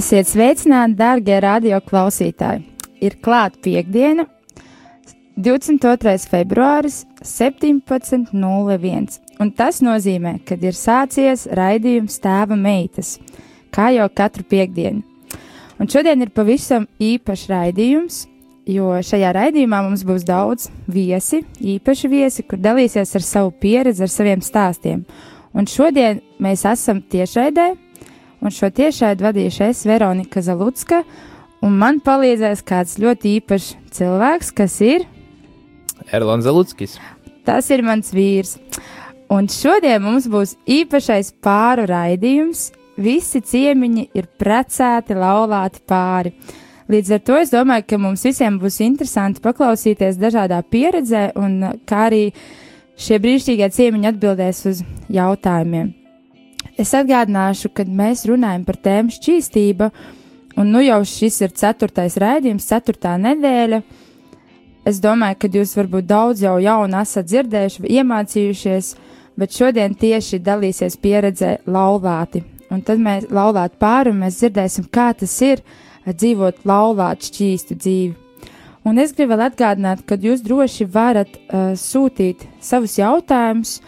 Esiet sveicināti, darbie radio klausītāji! Ir klāta piekdiena, 22. februāris, 17.01. Un tas nozīmē, ka ir sācies raidījums tēva meitas, kā jau katru piekdienu. Un šodien ir pavisam īpašs raidījums, jo šajā raidījumā mums būs daudz viesi, īpaši viesi, kur dalīsies ar savu pieredzi, ar saviem stāstiem. Un šodien mēs esam tiešraidē un šo tiešādi vadīšu es, Veronika Zalucka, un man palīdzēs kāds ļoti īpašs cilvēks, kas ir Erlons Zaluckis. Tas ir mans vīrs. Un šodien mums būs īpašais pāru raidījums. Visi ciemiņi ir precēti, laulāti pāri. Līdz ar to es domāju, ka mums visiem būs interesanti paklausīties dažādā pieredzē, un kā arī šie brīnišķīgie ciemiņi atbildēs uz jautājumiem. Es atgādināšu, kad mēs runājam par tēmu šķīstība, un nu jau šis ir ceturtais raidījums, ceturtā nedēļa. Es domāju, ka jūs varbūt daudz jau jaunu esat dzirdējuši, iemācījušies, bet šodien tieši dalīsies pieredzē laulāti. Un tad mēs laulāti pāri un mēs dzirdēsim, kā tas ir dzīvot laulāti šķīstu dzīvi. Un es gribu vēl atgādināt, ka jūs droši varat uh, sūtīt savus jautājumus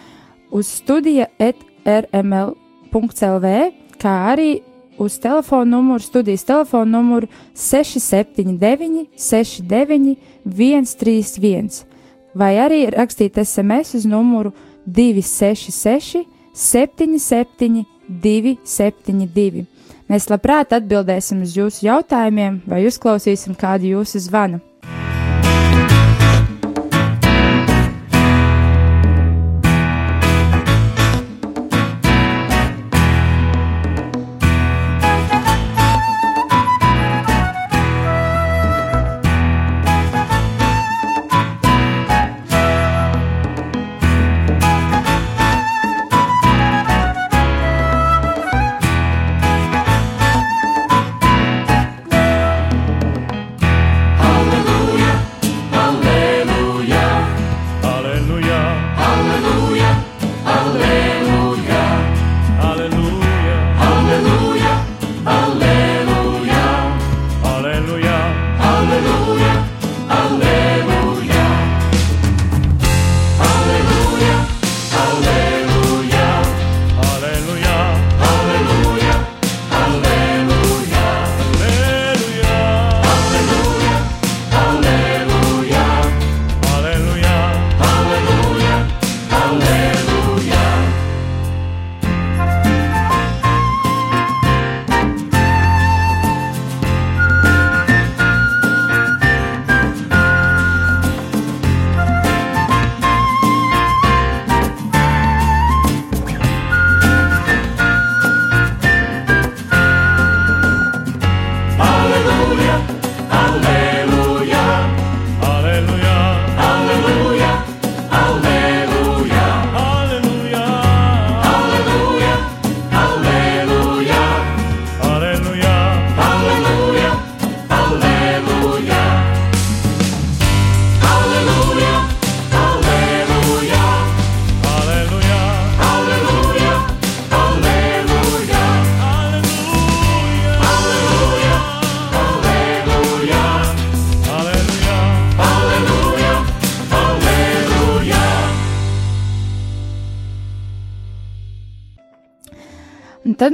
uz studija etrml LV, kā arī uz telefona numuru, studijas telefona numuru 679, 69, 131, vai arī rakstīt SMS uz numuru 266, 77, 272. Mēs labprāt atbildēsim uz jūsu jautājumiem vai uzklausīsim kādu jūsu zvanu.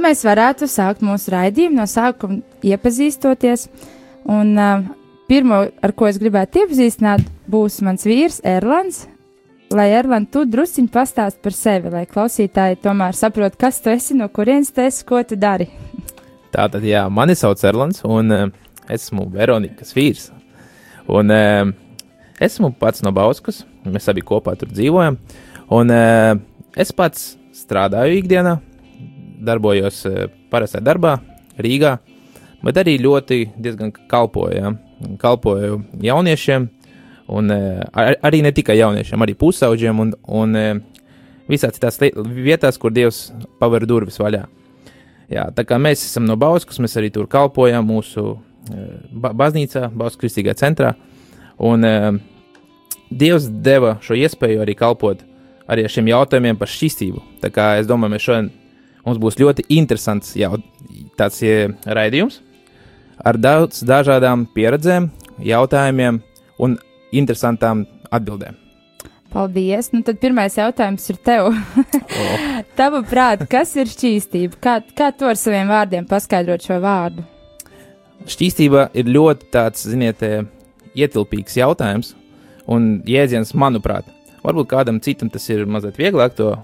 Mēs varētu sākt mūsu raidījumu no sākuma iepazīstoties. Un uh, pirmo, ar ko es gribētu iepazīstināt, būs mans vīrs Erlands. lai Erlanda, tu drusciņi pastāst par sevi, lai klausītāji tomēr saprot, kas tu esi, no kurienes tu esi, ko tu dari. Tātad, jā, mani sauc Erlands, un uh, esmu Veronikas vīrs. Un uh, esmu pats no Bauskas, mēs abi kopā tur dzīvojam. Un uh, es pats strādāju ikdienā, darbojos uh, parastā darbā Rīgā, bet arī ļoti diezgan kalpoju. Ja? Kalpoju jauniešiem, un uh, ar, arī ne tikai jauniešiem, arī pusauģiem un, un uh, visās citās vietās, kur Dievs paver durvis vaļā. Jā, tā kā mēs esam no Bauskas, mēs arī tur kalpojam mūsu ba baznīcā, Bauskas kristīgā centrā. Un Dievs deva šo iespēju arī kalpot arī ar šiem jautājumiem par šķīstību. Tā kā es domāju, mēs šodien mums būs ļoti interesants jau tāds raidījums ar daudz dažādām pieredzēm, jautājumiem un interesantām atbildēm. Paldies! Nu, tad pirmais jautājums ir tev. oh. Tavuprāt, kas ir šķīstība? Kā, kā tu ar saviem vārdiem paskaidrot šo vārdu? Šķīstība ir ļoti tāds, ziniet, ietilpīgs jautājums un jēdziens, manuprāt. Varbūt kādam citam tas ir mazliet vieglāk to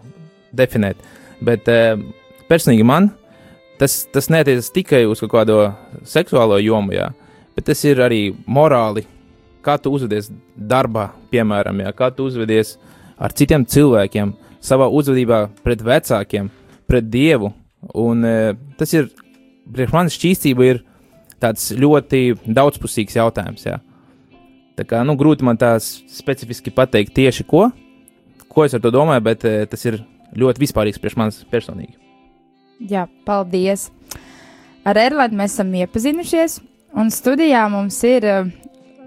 definēt, bet personīgi man tas, tas netiecas tikai uz kaut kādu seksuālo jomu, jā, bet tas ir arī morāli kā tu uzvedies darbā, piemēram, jā, kā tu uzvedies ar citiem cilvēkiem, savā uzvedībā pret vecākiem, pret dievu. Un, e, tas ir, priekš manis šķīstība ir tāds ļoti daudzpusīgs jautājums. Jā. Tā kā nu, grūti man tā specifiski pateikt tieši ko, ko es ar to domāju, bet e, tas ir ļoti vispārīgs priekš manis personīgi. Jā, paldies! Ar Erlandu mēs esam iepazinušies, un studijā mums ir uh,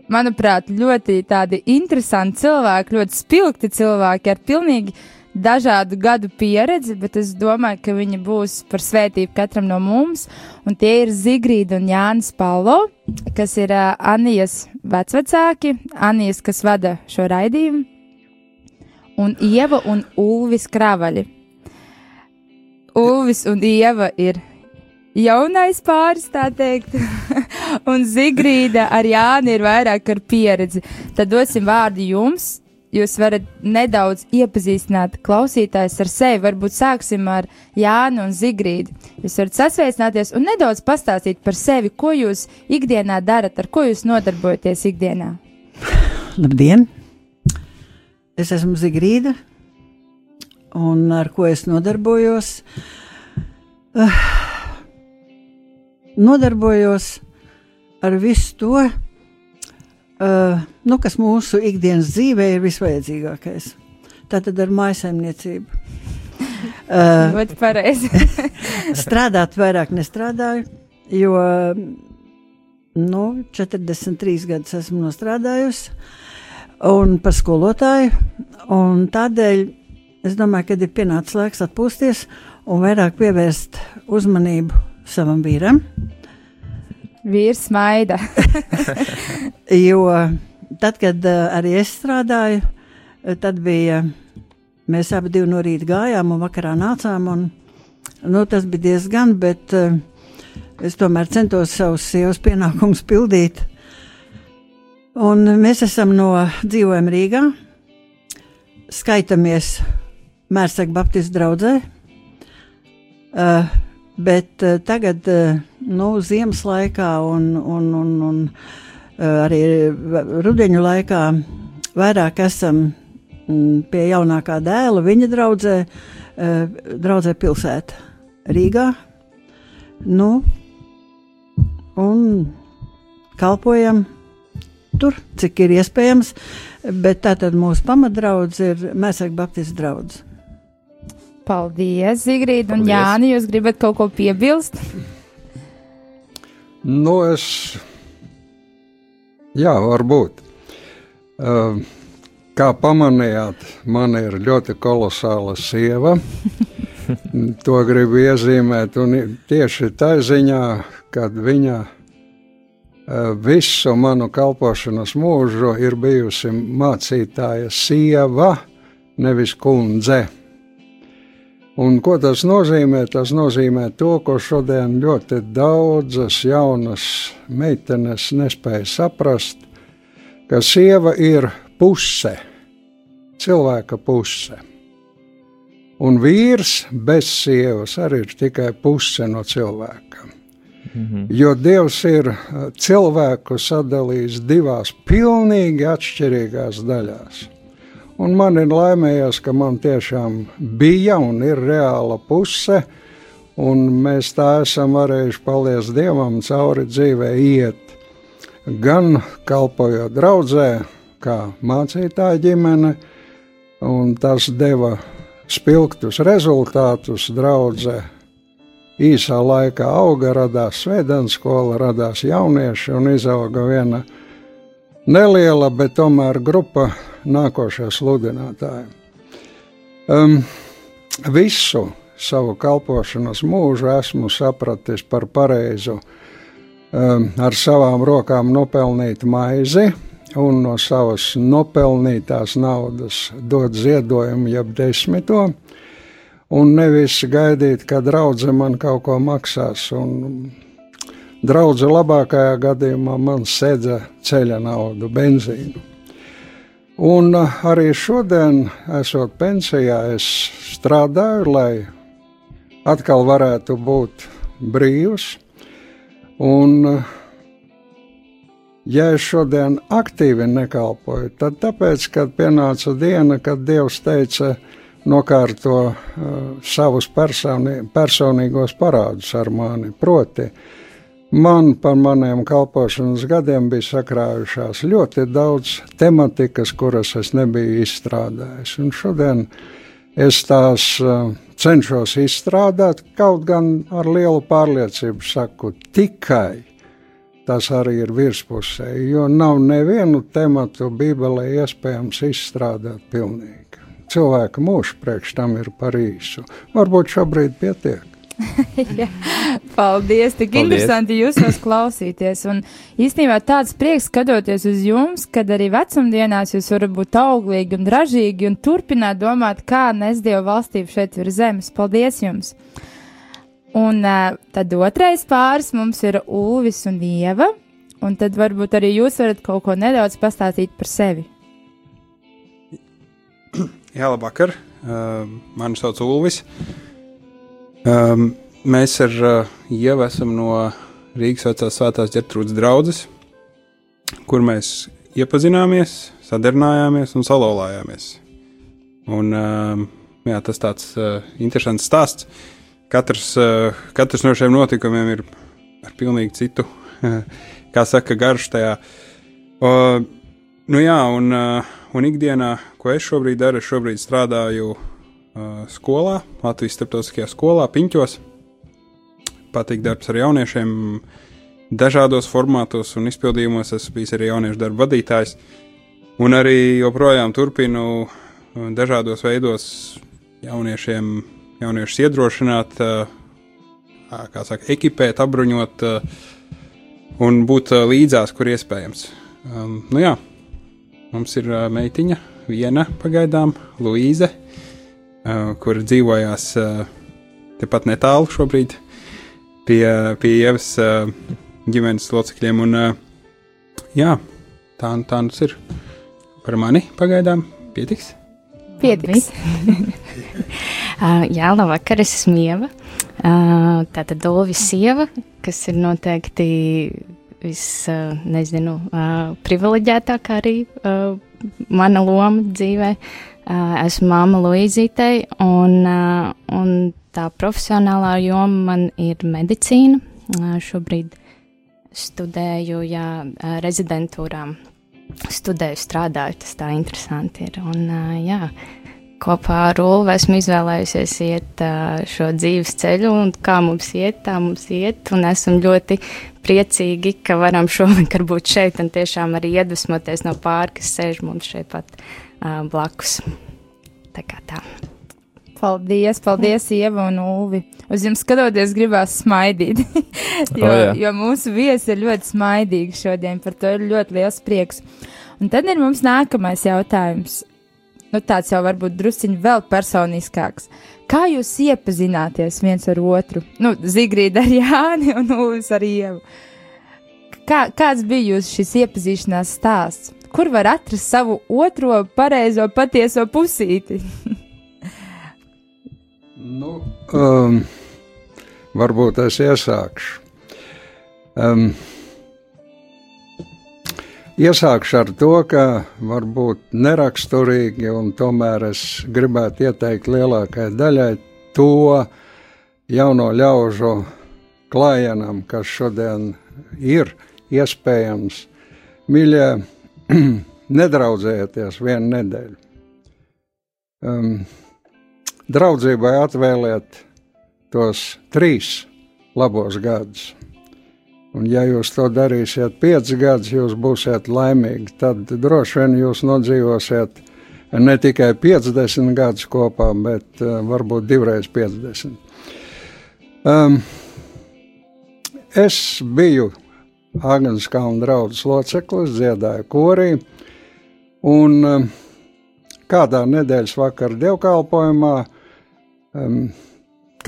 manuprāt, ļoti tādi interesanti cilvēki, ļoti spilgti cilvēki ar pilnīgi dažādu gadu pieredzi, bet es domāju, ka viņi būs par svētību katram no mums. Un tie ir Zigrīda un Jānis Palo, kas ir uh, Anijas vecvecāki, Anijas, kas vada šo raidījumu, un Ieva un Ulvis Kravaļi. Ulvis un Ieva ir jaunais pāris, tā teikt, un Zigrīda ar Jāni ir vairāk ar pieredzi. Tad dosim vārdu jums. Jūs varat nedaudz iepazīstināt klausītājus ar sevi. Varbūt sāksim ar Jānu un Zigrīdu. Jūs varat sasveicināties un nedaudz pastāstīt par sevi, ko jūs ikdienā darat, ar ko jūs nodarbojaties ikdienā. Labdien! Es esmu Zigrīda, un ar ko es nodarbojos? Uh, nodarbojos ar visu to, uh, nu, kas mūsu ikdienas dzīvē ir visvajadzīgākais. Tātad ar mājasemniecību. Uh, strādāt vairāk nestrādāju, jo nu, 43 gadus esmu nostrādājusi un par skolotāju. Un tādēļ es domāju, ka ir pienācis laiks atpūsties un vairāk pievērst uzmanību savam vīram. Vīrs maida. jo tad, kad uh, arī es strādāju, eh, tad bija. Mēs abi no rīta gājām un vakarā nācām. Un, nu, tas bija diezgan, bet uh, es tomēr centos savus sievas pienākumus pildīt. Un mēs esam no dzīvojam Rīgā, skaitamies Mērsaka Baptistu draugzē. Uh, Bet uh, tagad, uh, nu, ziemas laikā un, un, un, un uh, arī rudeņu laikā vairāk esam mm, pie jaunākā dēla, viņa draudzē, uh, draudzē pilsētā Rīgā. Nu, un kalpojam tur, cik ir iespējams, bet tā tad mūsu pamatdraudz ir Mēsaka Baptistu draugs. Paldies, Zigrīda. Un Jāni, jūs gribat kaut ko piebilst? Nu, es. Jā, varbūt. Uh, kā pamanījāt, man ir ļoti kolosāla sieva. to gribu iezīmēt. Un tieši tā ziņā, kad viņa uh, visu manu kalpošanas mūžu ir bijusi mācītāja sieva, nevis kundze. Un ko tas nozīmē? Tas nozīmē to, ko šodien ļoti daudzas jaunas meitenes nespēja saprast, ka sieva ir puse cilvēka puse. Un vīrs bez sievas arī ir tikai puse no cilvēka. Mhm. Jo Dievs ir uh, cilvēku sadalījis divās pilnīgi atšķirīgās daļās. Un man ir laimējies, ka man tiešām bija un ir reāla puse, un mēs tā esam varējuši, paldies Dievam, cauri dzīvē iet. Gan kalpojot draudzē, kā mācītāja ģimene, un tas deva spilgtus rezultātus draudzē īsā laikā auga, radās svētdienas skola, radās jaunieši un izauga viena neliela, bet tomēr grupa nākošie sludinātāji. Um, visu savu kalpošanas mūžu esmu sapratis par pareizu um, ar savām rokām nopelnīt maizi un no savas nopelnītās naudas dot ziedojumu, jeb desmito un nevis gaidīt, ka draudzene man kaut ko maksās. Draudzene labākajā gadījumā man sēdza ceļa naudu, benzīnu. Un arī šodien, esot pensijā, es strādāju, lai atkal varētu būt brīvs. Un, ja es šodien aktīvi nekalpoju, tad tāpēc, kad pienāca diena, kad Dievs teica, nokārto uh, savus personī, personīgos parādus ar mani. Proti, man par maniem kalpošanas gadiem bija sakrājušās ļoti daudz tematikas, kuras es nebiju izstrādājis. Un šodien es tās uh, cenšos izstrādāt, kaut gan ar lielu pārliecību saku tikai. Tas arī ir virspusē, jo nav nevienu tematu Bībelē iespējams izstrādāt pilnīgi cilvēka mūžs priekš tam ir par īsu. Varbūt šobrīd pietiek. ja, paldies! Tik paldies. interesanti jūs tos klausīties. Un īstenībā tāds prieks skatoties uz jums, kad arī vecumdienās jūs varat būt auglīgi un ražīgi un turpināt domāt, kā nes Dievu valstību šeit ir zemes. Paldies jums! Un uh, tad otrais pāris mums ir Ulvis un Ieva, un tad varbūt arī jūs varat kaut ko nedaudz pastāstīt par sevi. Jā, labvakar. Uh, mani sauc Ulvis. Um, mēs ar uh, Ievu esam no Rīgas vecās svētās ģertrūdas draudzes, kur mēs iepazināmies, sadarnājāmies un salolājāmies. Un, uh, jā, tas tāds uh, interesants stāsts. Katrs, uh, katrs no šiem notikumiem ir ar pilnīgi citu, kā saka, garš tajā. Uh, nu jā, un uh, un ikdienā, ko es šobrīd daru, es šobrīd strādāju uh, skolā, Latvijas starptautiskajā skolā, Piņķos. Patīk darbs ar jauniešiem, dažādos formātos un izpildījumos. Esmu bijis arī jauniešu darba vadītājs, un arī joprojām turpinu dažādos veidos jauniešiem, jauniešus iedrošināt, kā saka, ekipēt, apbruņot un būt līdzās, kur iespējams. Um, nu jā, Mums ir meitiņa, viena pagaidām, Luīze, kur dzīvojās uh, tepat netālu šobrīd pie, pie Ievas uh, ģimenes locekļiem. Un, uh, jā, tā, tā nu ir. Par mani pagaidām pietiks. Pietiks. uh, jā, labvakar, es esmu Ieva. Uh, tā tad Dolvis sieva, kas ir noteikti vis, nezinu, privileģētākā arī mana loma dzīvē. Esmu māma Luīzītei, un, un tā profesionālā joma man ir medicīna. Šobrīd studēju, jā, rezidentūrā. Studēju, strādāju, tas tā interesanti ir. Un, jā, kopā ar Ulu esmu izvēlējusies iet šo dzīves ceļu, un kā mums iet, tā mums iet. Un esam ļoti priecīgi, ka varam šovakar būt šeit un tiešām arī iedvesmoties no pāri, kas sēž mums šeit pat uh, blakus. Tā kā tā. Paldies, paldies, Ieva un Ulvi. Uz jums skatoties, gribās smaidīt. jo, oh, jā. jo mūsu viesi ir ļoti smaidīgi šodien, par to ir ļoti liels prieks. Un tad ir mums nākamais jautājums. Nu, tāds jau varbūt drusciņš vēl personiskāks. Kā jūs iepazināties viens ar otru? Nu, Zigrīda ar Jāni un Uvis ar Ievu. Kā, kāds bija jūsu šis iepazīšanās stāsts? Kur var atrast savu otro pareizo patieso pusīti? nu, um, varbūt es iesākšu. Um, Iesākšu ar to, ka varbūt neraksturīgi, un tomēr es gribētu ieteikt lielākajai daļai to jauno ļaužu klājienam, kas šodien ir iespējams. Mīļie, nedraudzējieties vienu nedēļu. Um, draudzībai atvēliet tos trīs labos gadus. Un, ja jūs to darīsiet piecus gadus, jūs būsiet laimīgi. Tad droši vien jūs nodzīvosiet ne tikai 50 gadus kopā, bet uh, varbūt divreiz 50. Um, es biju Agnēs Kalnu draugs loceklis, dziedāju korī. Un um, kādā nedēļas vakarā dievkalpojumā um,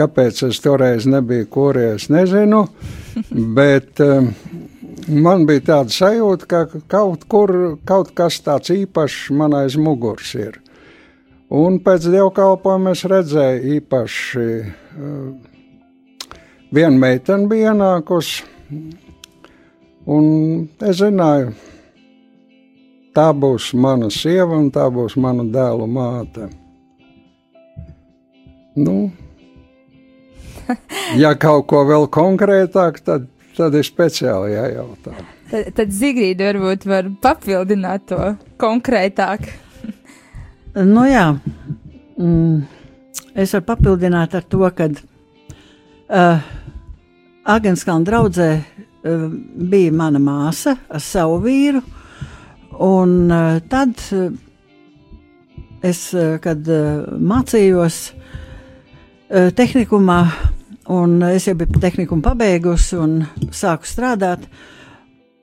Kāpēc es toreiz nebiju kurējis, nezinu, bet um, man bija tāda sajūta, ka kaut kur kaut kas tāds īpašs man aiz muguras ir. Un pēc dievkalpojuma es redzēju īpaši uh, viena meitene bija ienākusi, un es zināju, tā būs mana sieva un tā būs mana dēlu māte. Nu, ja kaut ko vēl konkrētāk, tad, tad ir speciāli jājautā. Tad, tad Zigrīda varbūt var papildināt to konkrētāk. nu jā, mm, es varu papildināt ar to, ka uh, Agenskalna draudzē uh, bija mana māsa ar savu vīru, un uh, tad uh, es, uh, kad mācījos tehnikumā, Un es jau biju tehnikumu pabeigusi un sāku strādāt.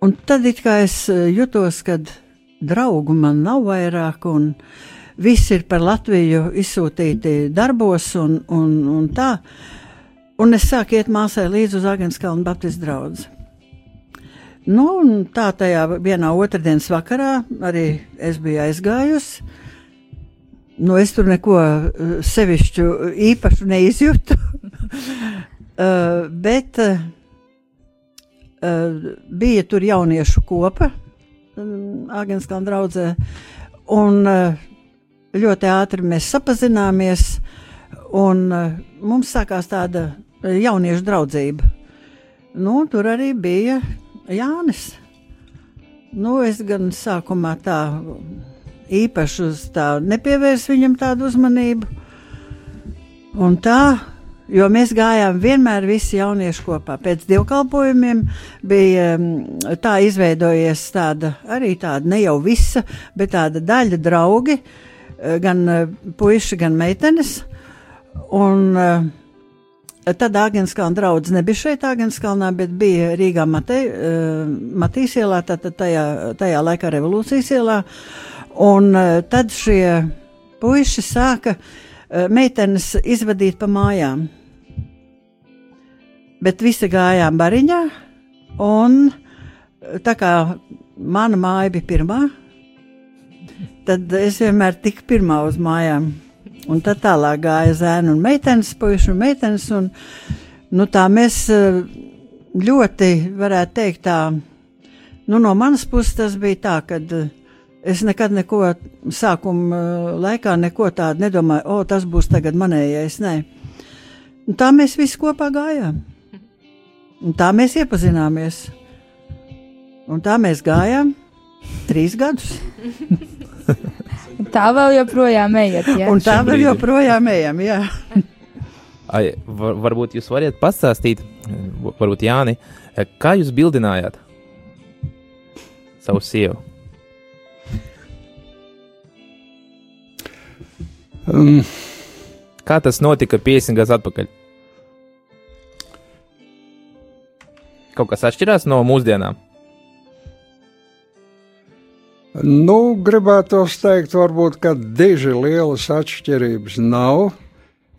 Un tad es eh, jutos, ka draugu man nav vairāk, un viss ir par Latviju izsūtīti darbos un, un, un tā. Un es sāku iet māsai līdzi uz Agenskalnu Baptistu draugu. Nu, tā tajā vienā otrdienas vakarā arī es biju aizgājusi. Nu, es tur neko eh, sevišķu īpašu neizjūtu. uh, bet uh, bija tur jauniešu kopa um, Agenskalna draudzē, un uh, ļoti ātri mēs sapazināmies, un uh, mums sākās tāda jauniešu draudzība. Nu, tur arī bija Jānis. Nu, es gan sākumā tā īpaši uz tā nepievērsu viņam tādu uzmanību. Un tā Jo mēs gājām vienmēr visi jaunieši kopā. Pēc dievkalpojumiem bija mm, tā izveidojies tāda arī tāda ne jau visa, bet tāda daļa draugi, eh, gan eh, puiši, gan meitenes. Un, uh, Tad Agenskalna draugs nebija šeit, Agenskalnā, bet bija Rīgā Matei, uh, Matīs ielā, tātad tajā, tajā laikā revolūcijas ielā. Un uh, tad šie puiši sāka meitenes izvadīt pa mājām bet visi gājām bariņā, un tā kā mana māja bija pirmā, tad es vienmēr tiku pirmā uz mājām. Un tad tālāk gāja zēna un meitenes, puiši un meitenes. Un, nu, tā mēs eh, ļoti, varētu teikt, tā, nu, no manas puses tas bija tā, ka eh, es nekad neko sākuma eh, laikā neko tādu nedomāju, o, tas būs tagad manējais. Nē. Un tā mēs visi kopā gājām. Un tā mēs iepazināmies. Un tā mēs gājām trīs gadus. tā vēl joprojām ejat. Ja? Un tā vēl joprojām ejam. Jā. Ai, var, varbūt jūs varat pastāstīt, varbūt Jāni, kā jūs bildinājāt savu sievu? Um. Kā tas notika 50 gadus atpakaļ? Kaut kas atšķirās no mūsdienām. Nu, gribētu teikt, varbūt, ka diži lielas atšķirības nav.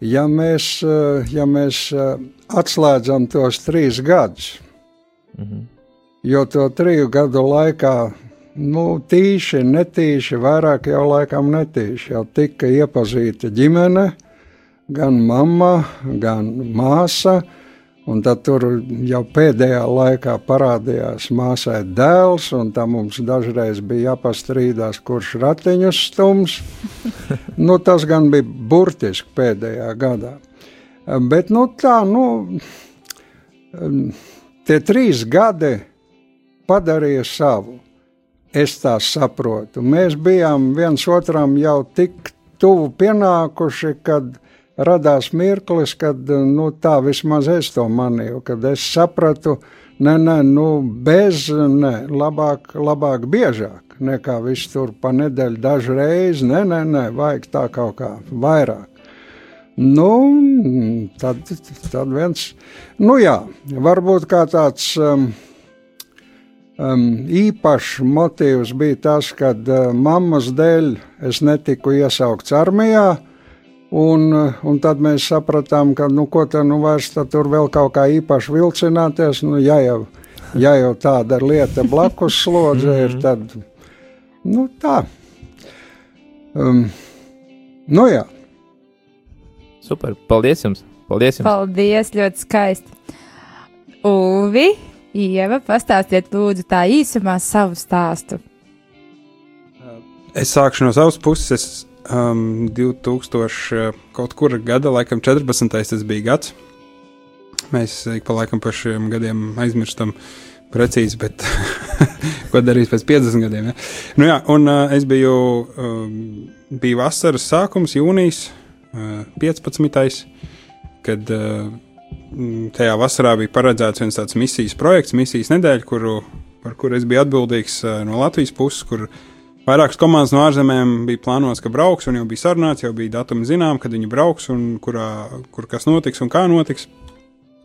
Ja mēs, eh, ja mēs eh, atslēdzam tos trīs gadus, mhm. jo to triju gadu laikā nu, tīši, netīši, vairāk jau laikam netīši, jau tika iepazīta ģimene, gan mamma, gan māsa, Un tad tur jau pēdējā laikā parādījās māsai dēls, un tam mums dažreiz bija jāpastrīdās, kurš ratiņus stums. nu, tas gan bija burtiski pēdējā gadā. Bet nu, tā, nu, tie trīs gadi padarīja savu. Es tā saprotu. Mēs bijām viens otram jau tik tuvu pienākuši, kad radās mirklis, kad nu, tā vismaz es to manīju, kad es sapratu, nē, nē, nu, bez, nē, labāk, labāk biežāk nekā viss tur pa nedēļu dažreiz, nē, nē, nē, vajag tā kaut kā vairāk. Nu, tad, tad viens, nu jā, varbūt kā tāds um, um, īpašs motīvs bija tas, kad uh, mammas dēļ es netiku iesaukts armijā, Un, un tad mēs sapratām, ka nu, ko tā nu vairs tur vēl kaut kā īpaši vilcināties. Nu, ja, jau, ja jau tāda lieta blakus slodze ir, mhm. tad nu, tā. Um, nu jā. Super, paldies jums! Paldies, jums. paldies ļoti skaisti! Uvi, Ieva, pastāstiet lūdzu tā īsumā savu stāstu. Es sākšu no savas puses um, 2000 kaut kur gada, laikam 14. tas bija gads. Mēs ik pa laikam par šiem gadiem aizmirstam precīzi, bet ko darīs pēc 50 gadiem. Ja? Nu, jā, un uh, es biju, um, bija vasaras sākums, jūnijas uh, 15. kad uh, tajā vasarā bija paredzēts viens tāds misijas projekts, misijas nedēļa, kuru, par kuru es biju atbildīgs uh, no Latvijas puses, kur uh, Vairākas komandas no ārzemēm bija plānotas, ka brauks, un jau bija sarunāts, jau bija datumi zinām, kad viņi brauks un kurā, kur kas notiks un kā notiks.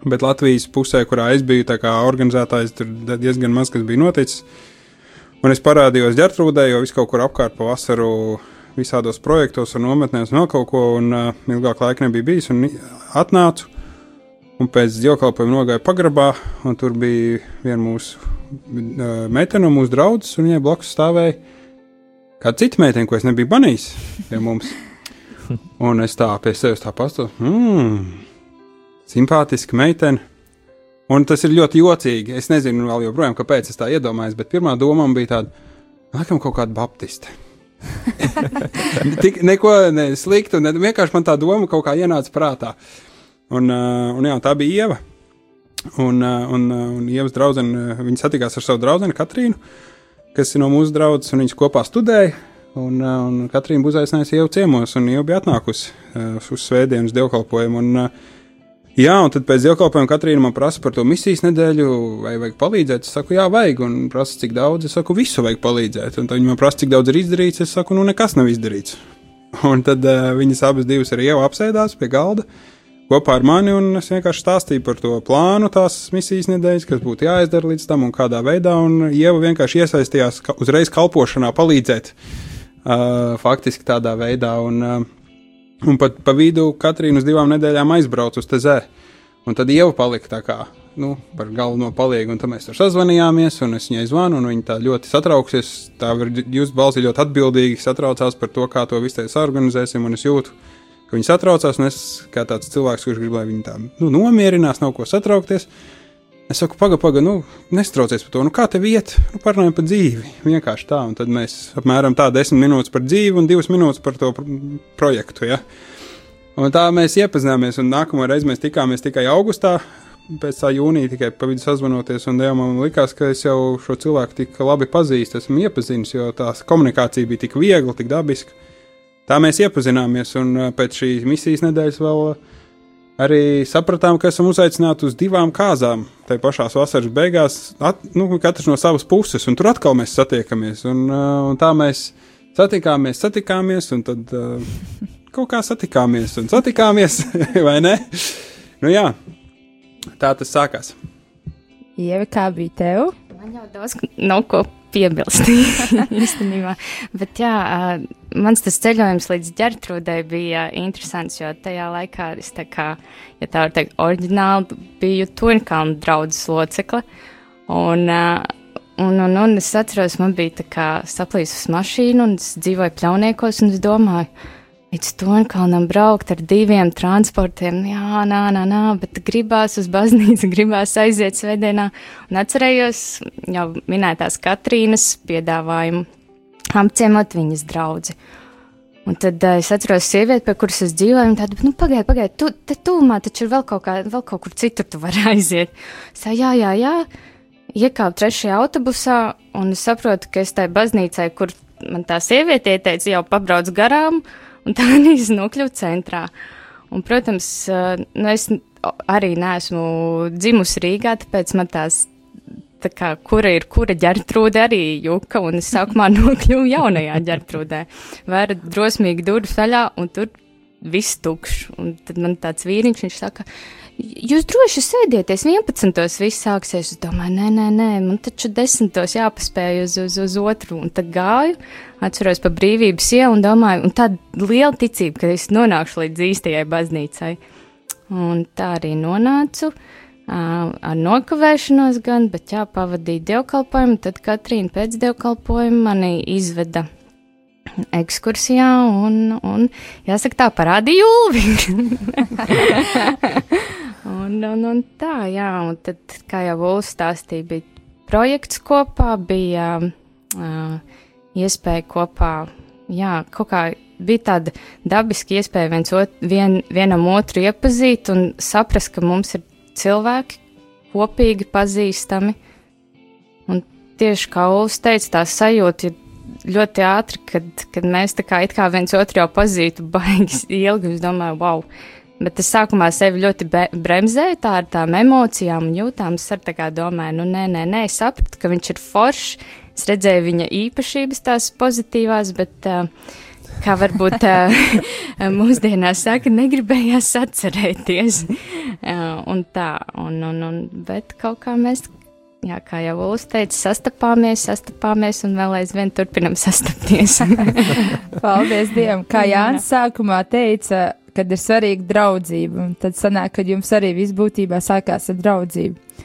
Bet Latvijas pusē, kurā es biju organizētājs, tur diezgan maz kas bija noticis. Un es parādījos ģērtrūdē, jo viss kaut kur apkārt pa vasaru visādos projektos un nometnēs un vēl kaut ko, un uh, ilgāk laika nebija bijis. Un atnācu, un pēc dievkalpojuma nogāju pagrabā, un tur bija viena mūsu uh, meitene mūsu draudzes, un viņai blakus stāvēja kāda cita meitene, ko es nebiju manījis pie mums. Un es tā pie sevis tā pastāvu, mmm, simpātiska meitene. Un tas ir ļoti jocīgi. Es nezinu, vēl joprojām, kāpēc es tā iedomājos, bet pirmā doma bija tāda, laikam, kaut kāda baptiste. Tik neko ne sliktu, ne, vienkārši man tā doma kaut kā ienāca prātā. Un, uh, un jā, tā bija Ieva. Un, uh, un, uh, un Ievas draudzene, viņa satikās ar savu draugu Katrīnu. Uh, kas ir no mūsu draudzes, un viņas kopā studēja. Un, uh, un Katrīna bija uzaicinājusi jau ciemos, un jau bija atnākusi uh, uz svētdienas dievkalpojumu. Un, uh, jā, un tad pēc dievkalpojuma Katrīna man prasa par to misijas nedēļu, vai vajag palīdzēt. Es saku, jā, vajag, un prasa, cik daudz. Es saku, visu vajag palīdzēt. Un tad viņi man prasa, cik daudz ir izdarīts. Es saku, nu, nekas nav izdarīts. Un tad uh, viņas abas divas arī jau apsēdās pie galda. Uh, kopā ar mani, un es vienkārši stāstīju par to plānu, tās misijas nedēļas, kas būtu jāizdara līdz tam un kādā veidā. Un Ieva vienkārši iesaistījās ka, uzreiz kalpošanā, palīdzēt uh, faktiski tādā veidā. Un, uh, un pat pa vidu Katrīna uz divām nedēļām aizbrauca uz Tezē. Un tad Ieva palika tā kā nu, par galveno palīgu, un tad mēs tur sazvanījāmies, un es viņai zvanu, un viņa tā ļoti satrauksies. Tā var, jūs balsi ļoti atbildīgi satraucās par to, kā to visu organizēsim, un es jūtu, ka viņi satraucās, es kā tāds cilvēks, kurš grib, lai viņi tā nu, nomierinās, nav ko satraukties. Es saku, pagaidi, pagaidi, nu, nestraucies par to, nu, kā tev iet, nu, parunājam par dzīvi. Vienkārši tā, un tad mēs apmēram tā desmit minūtes par dzīvi un divas minūtes par to projektu. Ja? Un tā mēs iepazināmies, un nākamā reize mēs tikāmies tikai augustā, pēc tā jūnija tikai pa vidu sazvanoties, un Dievam man likās, ka es jau šo cilvēku tik labi pazīstu, esmu iepazinis, jo tā komunikācija bija tik viegla, tik dabiska. Tā mēs iepazināmies, un uh, pēc šīs misijas nedēļas vēl uh, arī sapratām, ka esam uzaicināti uz divām kāzām. Tā pašā vasaras beigās, at, nu, katrs no savas puses, un tur atkal mēs satiekamies. Un, uh, un tā mēs satikāmies, satikāmies, un tad kaut kā satikāmies un satikāmies, vai ne? Nu jā, tā tas sākās. Ieva, kā bija tev? Man jau daudz nav ko piebilst īstenībā. Bet jā, mans tas ceļojums līdz ģērtrūdai bija interesants, jo tajā laikā es tā kā, ja tā var teikt, oriģināli biju Turnkalnu draudzes locekle. Un, Un, un, un es atceros, man bija tā kā saplīsus mašīna, un es dzīvoju pļauniekos, un es domāju, līdz Tonkalnam braukt ar diviem transportiem, jā, nā, nā, nā, bet gribās uz baznīcu, gribās aiziet svētdienā, un atcerējos jau minētās Katrīnas piedāvājumu apciemot viņas draudzi. Un tad uh, es atceros sievieti, pie kuras es dzīvoju, un tāda, nu, pagaidi, pagaidi, tu te tūmā taču ir vēl kaut, kā, vēl kaut kur citur tu vari aiziet. Es tā, jā, jā, jā, iekāpu trešajā autobusā, un es saprotu, ka es tai baznīcai, kur man tā sieviete ieteica, jau pabrauc garām, un tā es nokļuvu centrā. Un, protams, uh, nu, es arī neesmu dzimusi Rīgā, tāpēc man tās kā, kura ir kura ģērtrūde arī juka, un es sākumā nokļuvu jaunajā ģērtrūdē. Vēra drosmīgi durvis vaļā, un tur viss tukšs. Un tad man tāds vīriņš, viņš saka, jūs droši sēdieties, 11. viss sāksies. Es domāju, nē, nē, nē, man taču 10. jāpaspēj uz, uz, uz otru. Un tad gāju, atceros pa brīvības ielu un domāju, un tāda liela ticība, ka es nonākšu līdz īstajai baznīcai. Un tā arī nonācu. Uh, ar nokavēšanos gan, bet jā, pavadīju dievkalpojumu, tad Katrīna pēc dievkalpojuma mani izveda ekskursijā un, un jāsaka tā, parādīja Ulvi. un, un, un tā, jā, un tad, kā jau Ulvi stāstīja, bija projekts kopā, bija uh, iespēja kopā, jā, kaut kā bija tāda dabiska iespēja viens ot, vien, vienam otru iepazīt un saprast, ka mums ir cilvēki, kopīgi pazīstami. Un tieši kā Ulas teica, tā sajūta ir ļoti ātri, kad, kad mēs tā kā, kā viens otru jau pazītu, baigas ilgi. Es domāju, wow! Bet es sākumā sevi ļoti bremzēju tā ar tām emocijām un jūtām. Es ar tā kā domāju, nu nē, nē, nē, es sapratu, ka viņš ir foršs. Es redzēju viņa īpašības, tās pozitīvās, bet uh, kā varbūt uh, mūsdienās saka, negribējās atcerēties. uh, un tā, un, un, un, bet kaut kā mēs, jā, kā jau Ulas teica, sastapāmies, sastapāmies un vēl aizvien turpinam sastapties. Paldies Dievam! Kā Jānis sākumā teica, kad ir svarīga draudzība, un tad sanāk, ka jums arī viss būtībā sākās ar draudzību.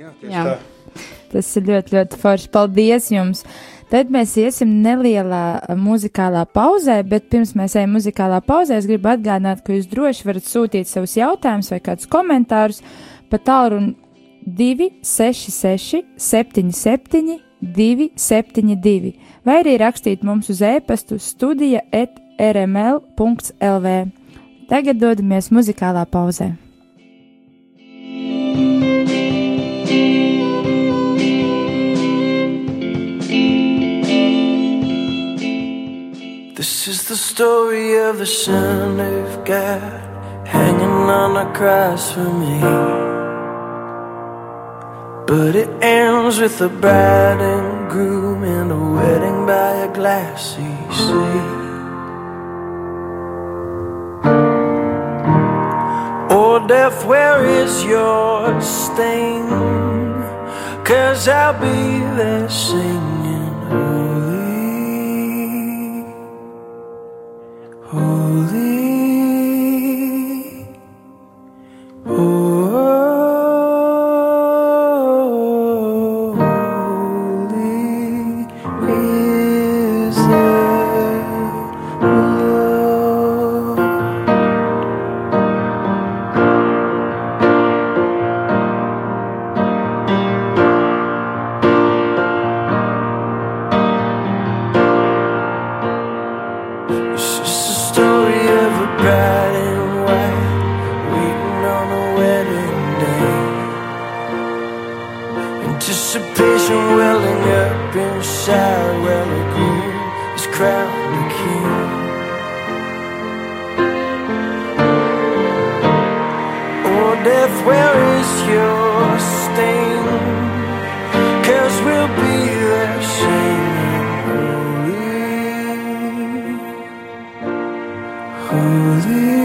Jā, jā. tā. Tas ir ļoti, ļoti forši. Paldies jums! Tad mēs iesim nelielā muzikālā pauzē, bet pirms mēs ejam muzikālā pauzē, es gribu atgādināt, ka jūs droši varat sūtīt savus jautājumus vai kādus komentārus pa tālruni 266 77 272 vai arī rakstīt mums uz e-pastu studija et rml.lv. Tagad dodamies muzikālā pauzē. This is the story of the Son of God hanging on a cross for me. But it ends with a bride and groom and a wedding by a glassy sea. Oh, death, where is your sting? Cause I'll be there singing, Holy, Holy. death, where is your sting? Cause we'll be there singing holy, holy.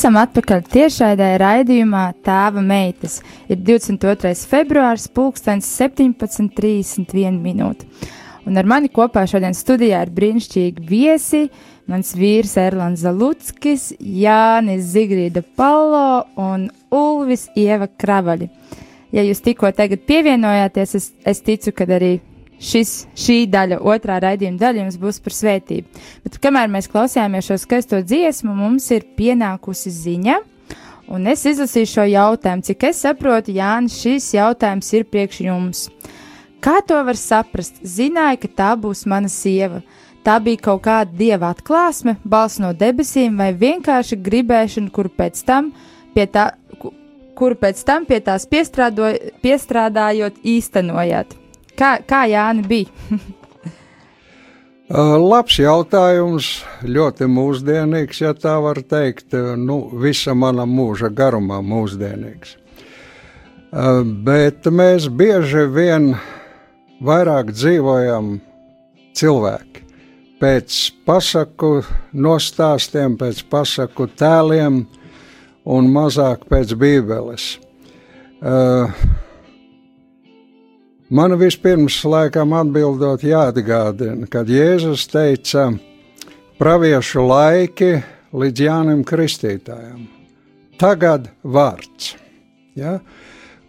Esam atpakaļ tiešraidē raidījumā Tēva meitas. Ir 22. februāris, pulkstens 17.31 minūte. Un ar mani kopā šodien studijā ir brīnišķīgi viesi. Mans vīrs Erlands Zaluckis, Jānis Zigrīda Palo un Ulvis Ieva Kravaļi. Ja jūs tikko tagad pievienojāties, es, es ticu, ka arī šis, šī daļa, otrā raidījuma daļa jums būs par svētību. Bet kamēr mēs klausījāmies šo skaisto dziesmu, mums ir pienākusi ziņa. Un es izlasīšu šo jautājumu, cik es saprotu, Jānis, šis jautājums ir priekš jums. Kā to var saprast? Zināju, ka tā būs mana sieva. Tā bija kaut kāda dieva atklāsme, balss no debesīm, vai vienkārši gribēšana, kuru pēc tam pie tā, kuru pēc tam pie tās piestrādājot īstenojāt. Kā, kā Jāni bija? Uh, labs jautājums, ļoti mūsdienīgs, ja tā var teikt. Uh, nu, visa mana mūža garumā mūsdienīgs. Uh, bet mēs bieži vien vairāk dzīvojam cilvēki. Pēc pasaku nostāstiem, pēc pasaku tēliem un mazāk pēc bībeles. Uh, Man vispirms laikam atbildot jāatgādina, kad Jēzus teica praviešu laiki līdz Jānim Kristītājam. Tagad vārds. Ja?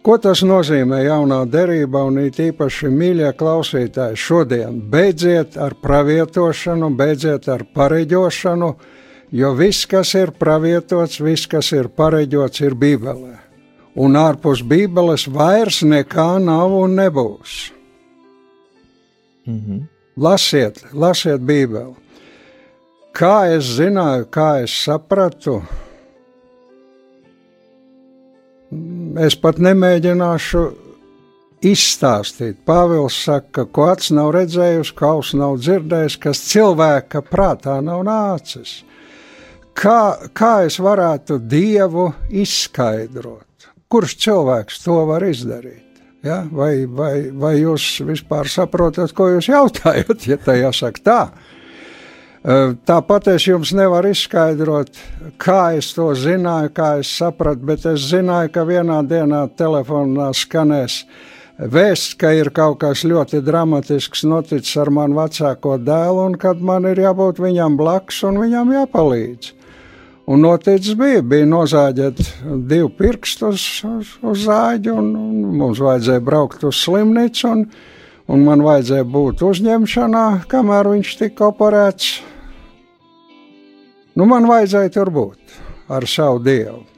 Ko tas nozīmē jaunā derībā un it īpaši mīļie klausītāji šodien? Beidziet ar pravietošanu, beidziet ar pareģošanu, jo viss, kas ir pravietots, viss, kas ir pareģots, ir Bībelē un ārpus Bībeles vairs nekā nav un nebūs. Mm -hmm. Lasiet, lasiet Bībeli. Kā es zināju, kā es sapratu, es pat nemēģināšu izstāstīt. Pāvils saka, ko acis nav redzējusi, kaus nav dzirdējis, kas cilvēka prātā nav nācis. Kā, kā es varētu Dievu izskaidrot? Kurš cilvēks to var izdarīt? Ja? Vai, vai, vai jūs vispār saprotat, ko jūs jautājat, ja tā jāsaka tā? Tāpat es jums nevaru izskaidrot, kā es to zināju, kā es sapratu, bet es zināju, ka vienā dienā telefonā skanēs vēsts, ka ir kaut kas ļoti dramatisks noticis ar manu vecāko dēlu, un kad man ir jābūt viņam blakus un viņam jāpalīdz. Un noticis bija, bija nozāģēt divu pirkstu uz, uz, uz zāģi, un, un mums vajadzēja braukt uz slimnīcu, un, un man vajadzēja būt uzņemšanā, kamēr viņš tika operēts. Nu, man vajadzēja tur būt ar savu dievu.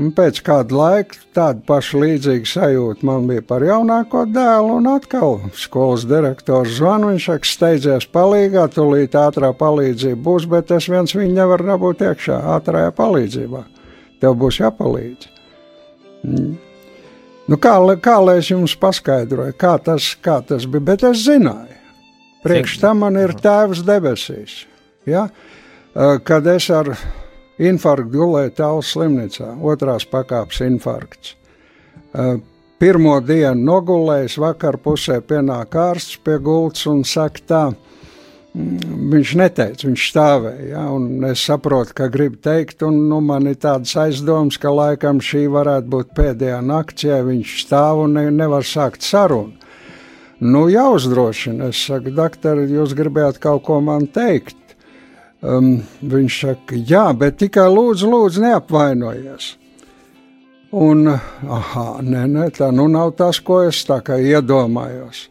Un pēc kāda laika tāda paša līdzīga sajūta man bija par jaunāko dēlu, un atkal skolas direktors zvana. Viņš saka, steidzies palīgā, tūlīt ātrā palīdzība būs, bet es viens viņu nevaru dabūt iekšā ātrajā palīdzībā. Tev būs jāpalīdz. Mm. Nu, kā, kā lai es jums paskaidroju, kā tas, kā tas bija, bet es zināju. Priekš tam man ir tēvs debesīs. Ja? Kad es ar viņu Infarkts gulēja tālu slimnīcā, otrās pakāpes infarkts. Pirmo dienu nogulējis, vakar pusē pienāk ārsts pie gultas un saka tā, mm, viņš neteica, viņš stāvēja, ja, un es saprotu, ka grib teikt, un nu, man ir tādas aizdomas, ka laikam šī varētu būt pēdējā nakts, ja viņš stāv un ne, nevar sākt sarunu. Nu, jāuzdrošina, es saku, doktor, jūs gribējāt kaut ko man teikt, Um, viņš saka, jā, bet tikai lūdzu, lūdzu neapvainojies. Un, ah, nē, nē, tā nu nav tas, ko es tā kā iedomājos.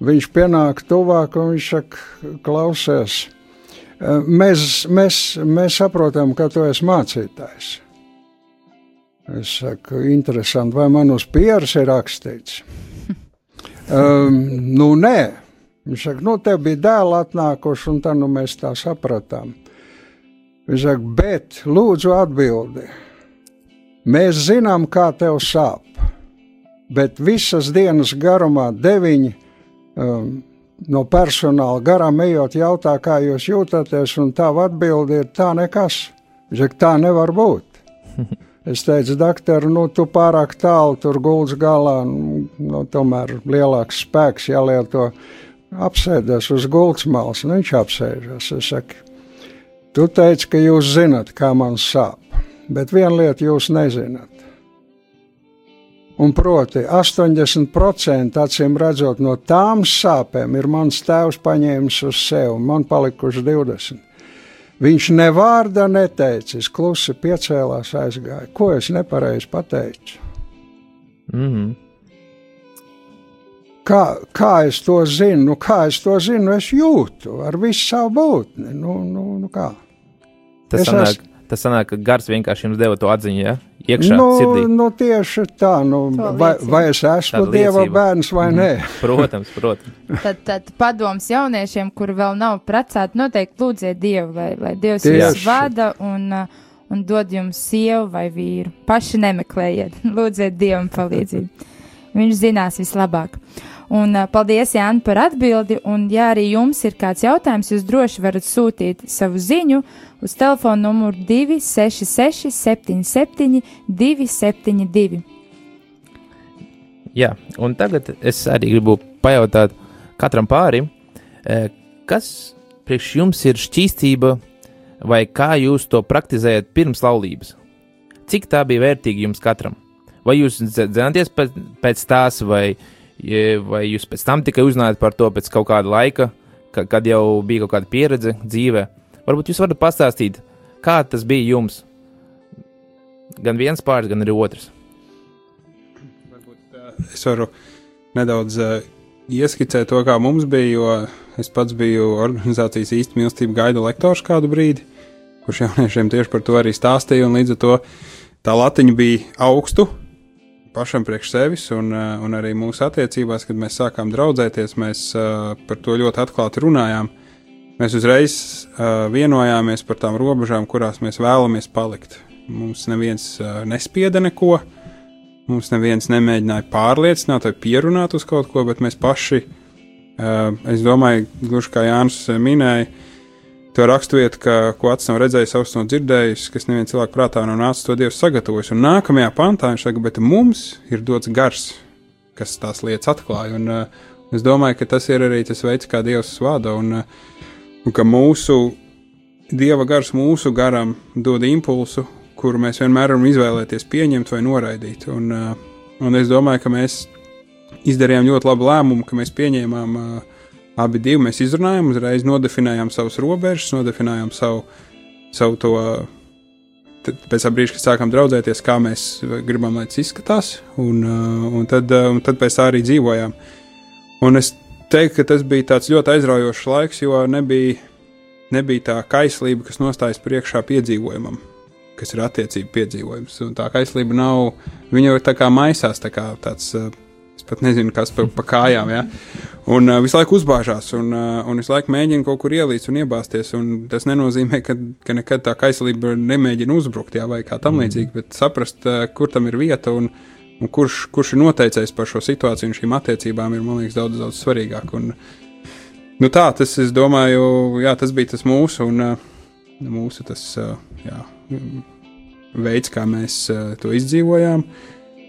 Viņš pienāk tuvāk un viņš saka, klausies, mēs, mēs, mēs saprotam, ka tu esi mācītājs. Es saku, interesanti, vai man uz pieres ir rakstīts? um, nu, nē, Viņš saka, nu, te bija dēli atnākuši, un tā nu mēs tā sapratām. Viņš saka, bet lūdzu atbildi. Mēs zinām, kā tev sāp, bet visas dienas garumā deviņi um, no personāla garām ejot jautā, kā jūs jūtaties, un tā atbildi ir tā nekas. Viņš saka, tā nevar būt. Es teicu, doktor, nu, tu pārāk tālu tur gulds galā, nu, nu tomēr lielāks spēks jālieto. Apsēdies uz gultas malas, nu, viņš apsēžas. Es saku, tu teici, ka jūs zinat, kā man sāp, bet viena lieta jūs nezināt. Un proti, 80% acīm redzot no tām sāpēm ir mans tēvs paņēmis uz sevi, un man palikuši 20. Viņš nevārda neteica, es klusi piecēlās, aizgāja. Ko es nepareizi pateicu? Mm -hmm. Kā, kā es to zinu? Nu, kā es to zinu? Es jūtu ar visu savu būtni. Nu, nu, nu kā? Tas Es sanāk, esmu- tas sanāk, ka gars vienkārši jums deva to atziņu, ja? Iekšā nu, sirdī. nu, tieši tā, nu, vai, vai es esmu Tāda Dieva liecība. bērns vai nē? Protams, protams. Tad, tad padoms jauniešiem, kuri vēl nav precēti, noteikti lūdziet Dievu, lai, lai Dievs Tieši. jūs vada un, uh, un dod jums sievu vai vīru. Paši nemeklējiet, lūdziet Dievam palīdzību. Viņš zinās vislabāk. Un paldies, Jāni, par atbildi. Un, ja arī jums ir kāds jautājums, jūs droši varat sūtīt savu ziņu uz telefona numuru 266 77 272. Jā, un tagad es arī gribu pajautāt katram pārim, kas priekš jums ir šķīstība, vai kā jūs to praktizējat pirms laulības? Cik tā bija vērtīga jums katram? Vai jūs dzināties pēc, pēc tās, vai, je- vai jūs pēc tam tikai uzzinājāt par to pēc kaut kāda laika, ka, kad jau bija kaut kāda pieredze dzīvē? Varbūt jūs varat pastāstīt, kā tas bija jums? Gan viens pāris, gan arī otrs. Varbūt uh, es varu nedaudz uh, ieskicēt to, kā mums bija, jo es pats biju organizācijas īsti mīlestība gaida lektors kādu brīdi, kurš jauniešiem tieši par to arī stāstīja, un līdz ar to tā latiņa bija augstu pašam priekš sevis, un, uh, un arī mūsu attiecībās, kad mēs sākām draudzēties, mēs uh, par to ļoti atklāti runājām. Mēs uzreiz uh, vienojāmies par tām robežām, kurās mēs vēlamies palikt. Mums neviens nespieda neko, Mums neviens nemēģināja pārliecināt vai pierunāt uz kaut ko, bet mēs paši, es domāju, gluži kā Jānis minēja, to raksturvietu, ko acis nav redzējis, auss nav dzirdējis, kas neviens cilvēku prātā nav nācis, to Dievs sagatavojis. Un nākamajā pantā viņš saka, bet mums ir dots gars, kas tās lietas atklāja. Un, uh, es domāju, ka tas ir arī tas veids, kā Dievs vada, un, uh, un ka mūsu Dieva gars mūsu garam dod impulsu, kuru mēs vienmēr varam izvēlēties pieņemt vai noraidīt. Un, uh, un es domāju, ka mēs izdarījām ļoti labu lēmumu, ka mēs pieņēmām uh, abi divi. Mēs izrunājām, uzreiz nodefinējām savus robežas, nodefinējām savu, savu to. Pēc tam brīža, kad sākām draudzēties, kā mēs gribam, lai tas izskatās, un, uh, un, tad, uh, un tad pēc tā arī dzīvojām. Un es teiktu, ka tas bija tāds ļoti aizraujošs laiks, jo nebija, nebija tā kaislība, kas nostājas priekšā piedzīvojumam kas ir attiecību piedzīvojums. Un tā kaislība nav, viņa jau tā kā maisās, tā kā tāds, uh, es pat nezinu, kas pa, pa kājām, ja? Un uh, visu laiku uzbāžās, un, uh, un visu laiku mēģina kaut kur ielīst un iebāzties, un tas nenozīmē, ka, ka nekad tā kaislība nemēģina uzbrukt, jā, vai kā tam līdzīgi, bet saprast, uh, kur tam ir vieta un, un kurš, kurš ir noteicējis par šo situāciju un šīm attiecībām ir, man liekas, daudz, daudz svarīgāk. Un, nu tā, tas, es domāju, jā, tas bija tas mūsu, un uh, mūsu tas, uh, jā, veids, kā mēs uh, to izdzīvojām.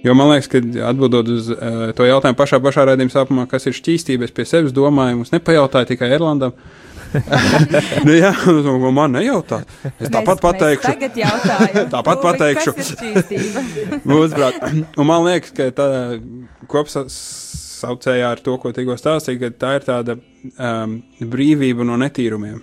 Jo man liekas, ka atbildot uz uh, to jautājumu pašā, pašā raidījuma sākumā, kas ir šķīstība, es pie sevis domāju, mums nepajautāja tikai Erlandam. nu, jā, man nejautā. Es tāpat Mēs- pateikšu. Mēs. Tāpat pateikšu. Šķīstība? Mūsuprāt, un man liekas, ka tā kopsaucējā ar to, ko tikko stāstīja, ka tā ir tāda um, brīvība no netīrumiem,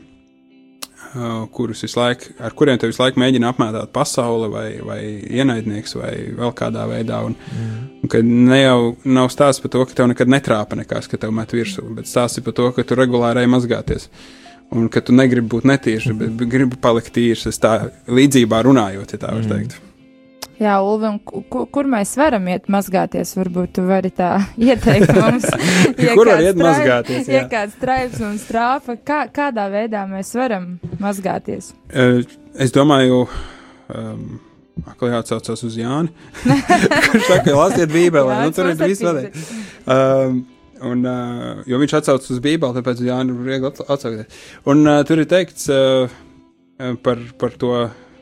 kurus visu laiku, ar kuriem te visu laiku mēģina apmētāt pasauli vai, vai ienaidnieks vai vēl kādā veidā. Un, mm. un ka ne jau nav stāsts par to, ka tev nekad netrāpa nekas, ka tev met virsū, bet stāsts ir par to, ka tu regulāri mazgāties. Un ka tu negribi būt netīrs, bet gribi palikt tīrs, tā līdzībā runājot, ja tā var teikt. Jā, Ulvi, un ku- ku, kur mēs varam iet mazgāties? Varbūt tu vari tā ieteikt mums. Kur var iet mazgāties, Ja jā. kāds straips mums trāpa, kā, kādā veidā mēs varam mazgāties? Eh, Es domāju, um, ka jāatsaucas uz Jāni. Kurš saka, lasiet Bībeli, Jā, nu, tur ir viss vēl. Um, un, uh, jo viņš atsaucas uz Bībeli, tāpēc Jāni ir viegli atsa- atsaukties. Un uh, tur ir teikts uh, uh, par, par to,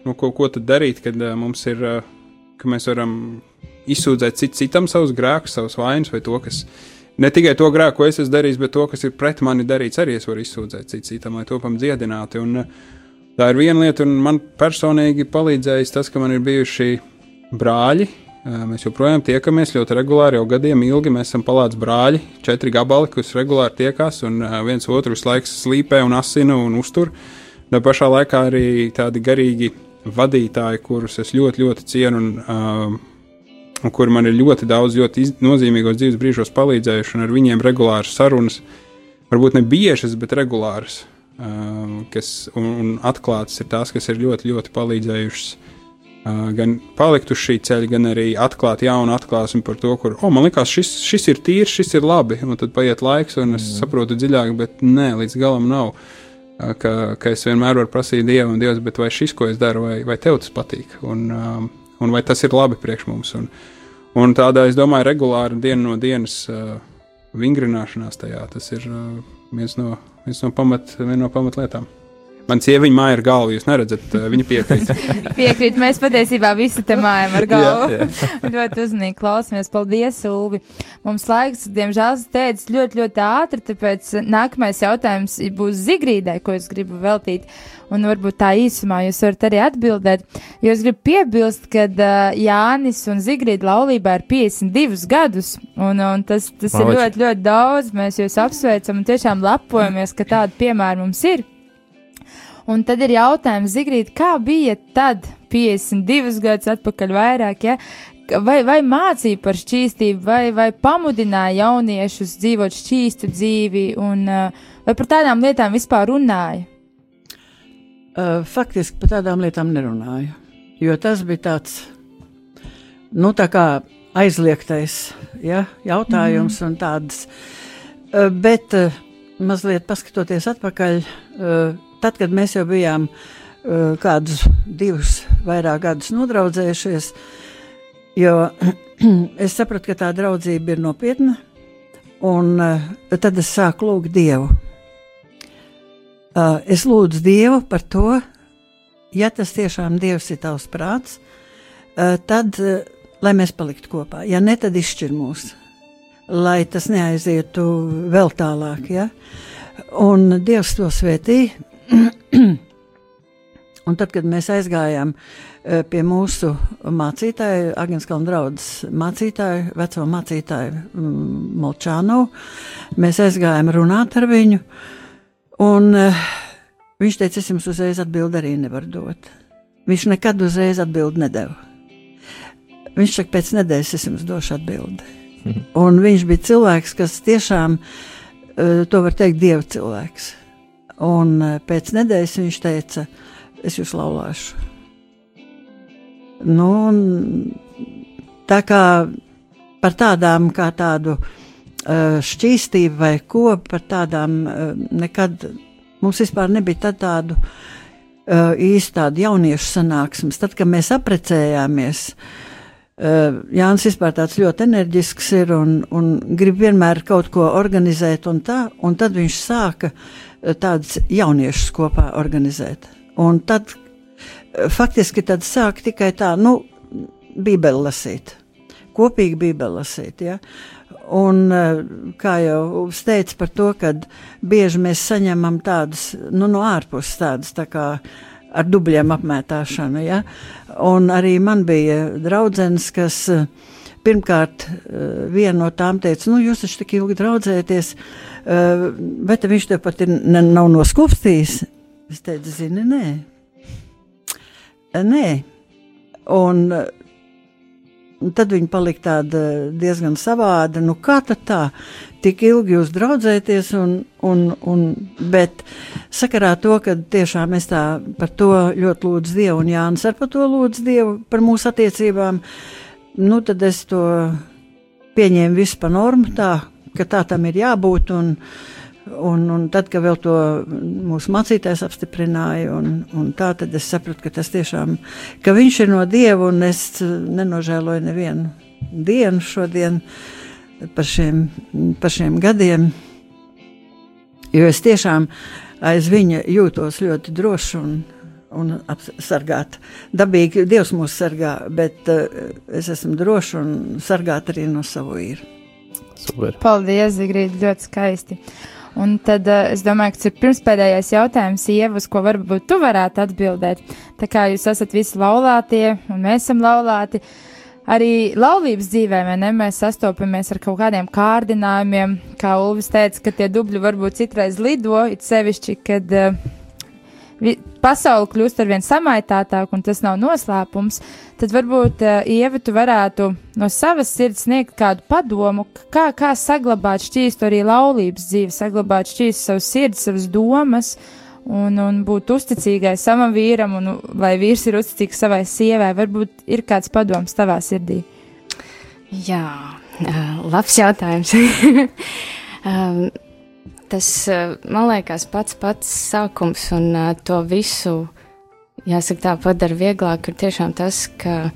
nu, ko, ko tad darīt, kad uh, mums ir uh, ka mēs varam izsūdzēt cit, citam savus grēkus, savus vainas vai to, kas ne tikai to grēku, ko es esmu darījis, bet to, kas ir pret mani darīts, arī es varu izsūdzēt cit, citam, lai topam dziedināti. Un, tā ir viena lieta, un man personīgi palīdzējis tas, ka man ir bijuši brāļi. Mēs joprojām tiekamies ļoti regulāri, jau gadiem ilgi. Mēs esam palādes brāļi, četri gabali, kas regulāri tiekās, un viens otru laiku slīpē un asina un uztur. Tā pašā laikā arī tādi garīgi vadītāji, kurus es ļoti, ļoti cienu un uh, un kur man ir ļoti daudz ļoti iz, nozīmīgos dzīves brīžos palīdzējuši, un ar viņiem regulāras sarunas, varbūt ne biežas, bet regulāras, uh, kas un, un atklātas ir tās, kas ir ļoti, ļoti palīdzējušas. Uh, gan palikt uz šī ceļa, gan arī atklāt jaunu atklāsmi par to, kur, oh, man liekas, šis, šis ir tīrs, šis ir labi, un tad paiet laiks, un es mm. saprotu dziļāk, bet nē, līdz galam nav. Uh, ka, ka es vienmēr varu prasīt Dievu, un Dievs, vai šis, ko es daru, vai, vai tev tas patīk. Un, um, un vai tas ir labi priekš mums. Un, un tādā, es domāju, regulāri dienu no dienas uh, vingrināšanās tajā, tas ir uh, viens no, viens no, pamat, no pamatlietām. Man sieviņa māja ar galvu, jūs neredzat, uh, viņa piekrīt. piekrīt, mēs patiesībā visi te mājam ar galvu. ļoti uzmanīgi klausamies. Paldies, Ulvi. Mums laiks, diemžēl, teicis ļoti, ļoti ātri, tāpēc nākamais jautājums būs Zigrīdai, ko es gribu veltīt. Un varbūt tā īsumā jūs varat arī atbildēt. Jo es gribu piebilst, ka uh, Jānis un Zigrīda laulībā ir 52 gadus, un, un tas, tas Malači. ir ļoti, ļoti daudz. Mēs jūs apsveicam un tiešām lepojamies, ka tādi piemēri mums ir. Un tad ir jautājums, Zigrīt, kā bija tad, 52 gadus atpakaļ vairāk, ja? vai, vai mācīja par šķīstību, vai, vai pamudināja jauniešus dzīvot šķīstu dzīvi, un vai par tādām lietām vispār runāja? Uh, faktiski par tādām lietām nerunāju, jo tas bija tāds, nu, tā kā aizliegtais ja, jautājums mm. un tāds, uh, bet uh, mazliet paskatoties atpakaļ, uh, tad, kad mēs jau bijām uh, kādus divus vairāk gadus nodraudzējušies, jo es sapratu, ka tā draudzība ir nopietna, un uh, tad es sāku lūgt Dievu. Uh, es lūdzu Dievu par to, ja tas tiešām Dievs ir tavs prāts, uh, tad, uh, lai mēs paliktu kopā, ja ne, tad izšķir mūs, lai tas neaizietu vēl tālāk, ja? Un Dievs to svētīja, Un tad, kad mēs aizgājām eh, pie mūsu mācītāja, Agnēskalna draudzes mācītāja, veco mācītāju mm, Molčānu, mēs aizgājām runāt ar viņu, un uh, viņš teica, es jums uzreiz atbildi arī nevaru dot. Viņš nekad uzreiz atbildi nedeva. Viņš saka, pēc nedēļas es jums došu atbildi. Mhm. Un viņš bija cilvēks, kas tiešām, uh, to var teikt, dieva cilvēks. Un eh, pēc nedēļas viņš teica, es jūs laulāšu. Nu, tā kā par tādām kā tādu uh, šķīstību vai ko, par tādām uh, nekad mums vispār nebija tādu īsti tādu jauniešu sanāksmes. Tad, kad mēs aprecējāmies, Jānis vispār tāds ļoti enerģisks ir un, un grib vienmēr kaut ko organizēt un tā, un tad viņš sāka uh, tādus jauniešus kopā organizēt. Un tad faktiski tad sāk tikai tā, nu, bībeli lasīt, kopīgi bībeli lasīt, ja. Un kā jau teicu par to, ka bieži mēs saņemam tādus, nu, no ārpuses tādus tā kā ar dubļiem apmētāšanu, ja. Un arī man bija draudzenes, kas pirmkārt viena no tām teica, nu, jūs taču tik ilgi draudzēties, Uh, bet viņš te pat ir, ne, nav noskūpstījis. Es teicu, zini, nē. Uh, nē. Un, un tad viņi palika tāda diezgan savāda. Nu, kā tad tā? Tik ilgi jūs draudzēties, un, un, un, bet sakarā to, ka tiešām es tā par to ļoti lūdzu Dievu, un Jānis ar par to lūdzu Dievu par mūsu attiecībām, nu tad es to pieņēmu visu pa normu tā, ka tā tam ir jābūt. Un, un, un tad, kad vēl to mūsu mācītājs apstiprināja, un, un tā, tad es sapratu, ka tas tiešām, ka viņš ir no Dieva, un es nenožēloju nevienu dienu šodien par šiem, par šiem gadiem, jo es tiešām aiz viņa jūtos ļoti droši un, un apsargāt. Dabīgi Dievs mūs sargā, bet uh, es esmu droša un sargāt arī no savu īru. Super. Paldies, Zigrīt, ļoti skaisti. Un tad uh, es domāju, ka tas ir pirmspēdējais jautājums, Ieva, uz ko varbūt tu varētu atbildēt. Tā kā jūs esat visi laulātie, un mēs esam laulāti, arī laulības dzīvē, ne, mēs sastopamies ar kaut kādiem kārdinājumiem, kā Ulvis teica, ka tie dubļi varbūt citreiz lido, it sevišķi, kad uh, pasaule kļūst ar vien samaitātāka, un tas nav noslēpums, tad varbūt uh, Ieva, tu varētu no savas sirds sniegt kādu padomu, kā, kā saglabāt šķīstu arī laulības dzīvi, saglabāt šķīstu savus sirds, savas domas. Un, un būt uzticīgai savam vīram, un lai vīrs ir uzticīgs savai sievai, varbūt ir kāds padoms tavā sirdī. Jā, uh, labs jautājums. um, tas, eh, man liekas, pats pats sākums un uh, to visu, jāsaka, tā padara vieglāk, ir tiešām tas, ka,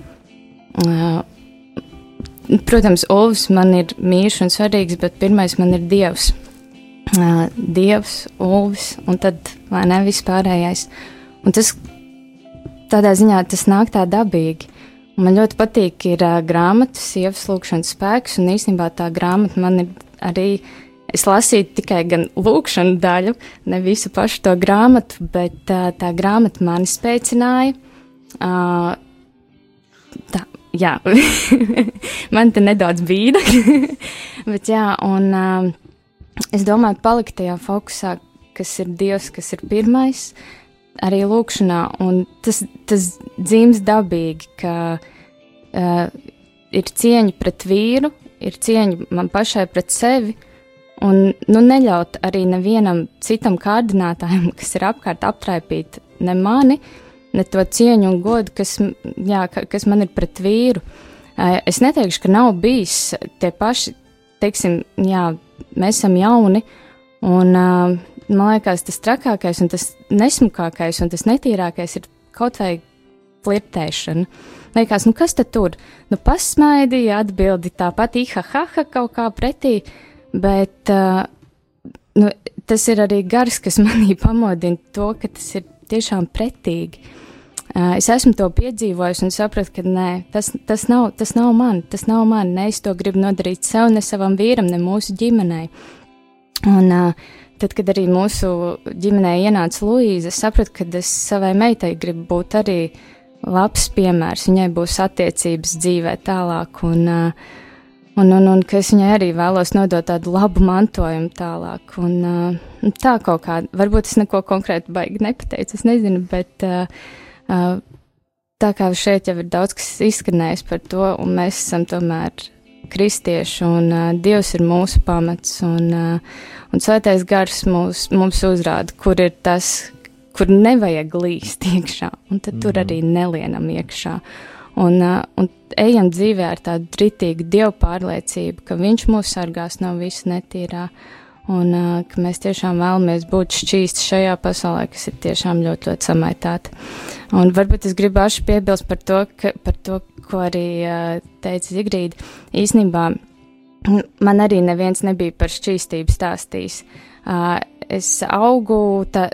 uh, protams, Ulfs man ir mīļš un svarīgs, bet pirmais man ir Dievs. Dievs, Ulfs un tad, vai ne, vispārējais. Un tas, tādā ziņā, tas nāk tā dabīgi. Man ļoti patīk ir uh, grāmatas, sievas lūkšanas spēks, un īstenībā tā grāmata man ir arī Es lasīju tikai gan lūkšanu daļu, ne visu pašu to grāmatu, bet uh, tā grāmata mani spēcināja. Uh, tā, jā, man te nedaudz bīda, bet jā, un uh, es domāju, palikt tajā fokusā, kas ir Dievs, kas ir pirmais, arī lūkšanā, un tas, tas dzīves dabīgi, ka uh, ir cieņa pret vīru, ir cieņa man pašai pret sevi, Un nu, neļaut arī nevienam citam kārdinātājam, kas ir apkārt, aptraipīt ne mani, ne to cieņu un godu, kas, jā, kas man ir pret vīru. Es neteikšu, ka nav bijis tie paši, teiksim, jā, mēs esam jauni, un man liekas, tas trakākais un tas nesmukākais un tas netīrākais ir kaut vai flirtēšana. Liekas, nu kas tad tur? Nu, pasmaidīja, atbildi tāpat, ihaha, kaut kā pretī. Uh, Bet uh, nu, tas ir arī gars, kas manī pamodina to, ka tas ir tiešām pretīgi. Uh, es esmu to piedzīvojis un sapratu, ka nē, tas, tas, nav, tas nav man, tas nav man. Ne es to gribu nodarīt sev, ne savam vīram, ne mūsu ģimenei. Un uh, tad, kad arī mūsu ģimenē ienāca Luīza, es sapratu, ka es savai meitai gribu būt arī labs piemērs. Viņai būs attiecības dzīvē tālāk. Un, uh, Un, un, un ka es viņai arī vēlos nodot tādu labu mantojumu tālāk. Un, uh, tā kaut kā, varbūt es neko konkrēti baigi nepateicu, es nezinu, bet uh, uh, tā kā šeit jau ir daudz kas izskanējis par to, un mēs esam tomēr kristieši, un uh, Dievs ir mūsu pamats, un, uh, un svētais gars mūs, mums uzrāda, kur ir tas, kur nevajag līst iekšā, un tad mm -hmm. tur mhm. arī nelienam iekšā. Uh, un ejam dzīvē ar tādu dritīgu dievu pārliecību, ka viņš mūs sargās no visa netīrā, un ka mēs tiešām vēlamies būt šķīsti šajā pasaulē, kas ir tiešām ļoti, ļoti samaitāta. Un varbūt es gribēšu piebilst par to, ka, par to ko arī teica Zigrīda. Īsnībā man arī neviens nebija par šķīstību stāstījis. Es augu tā,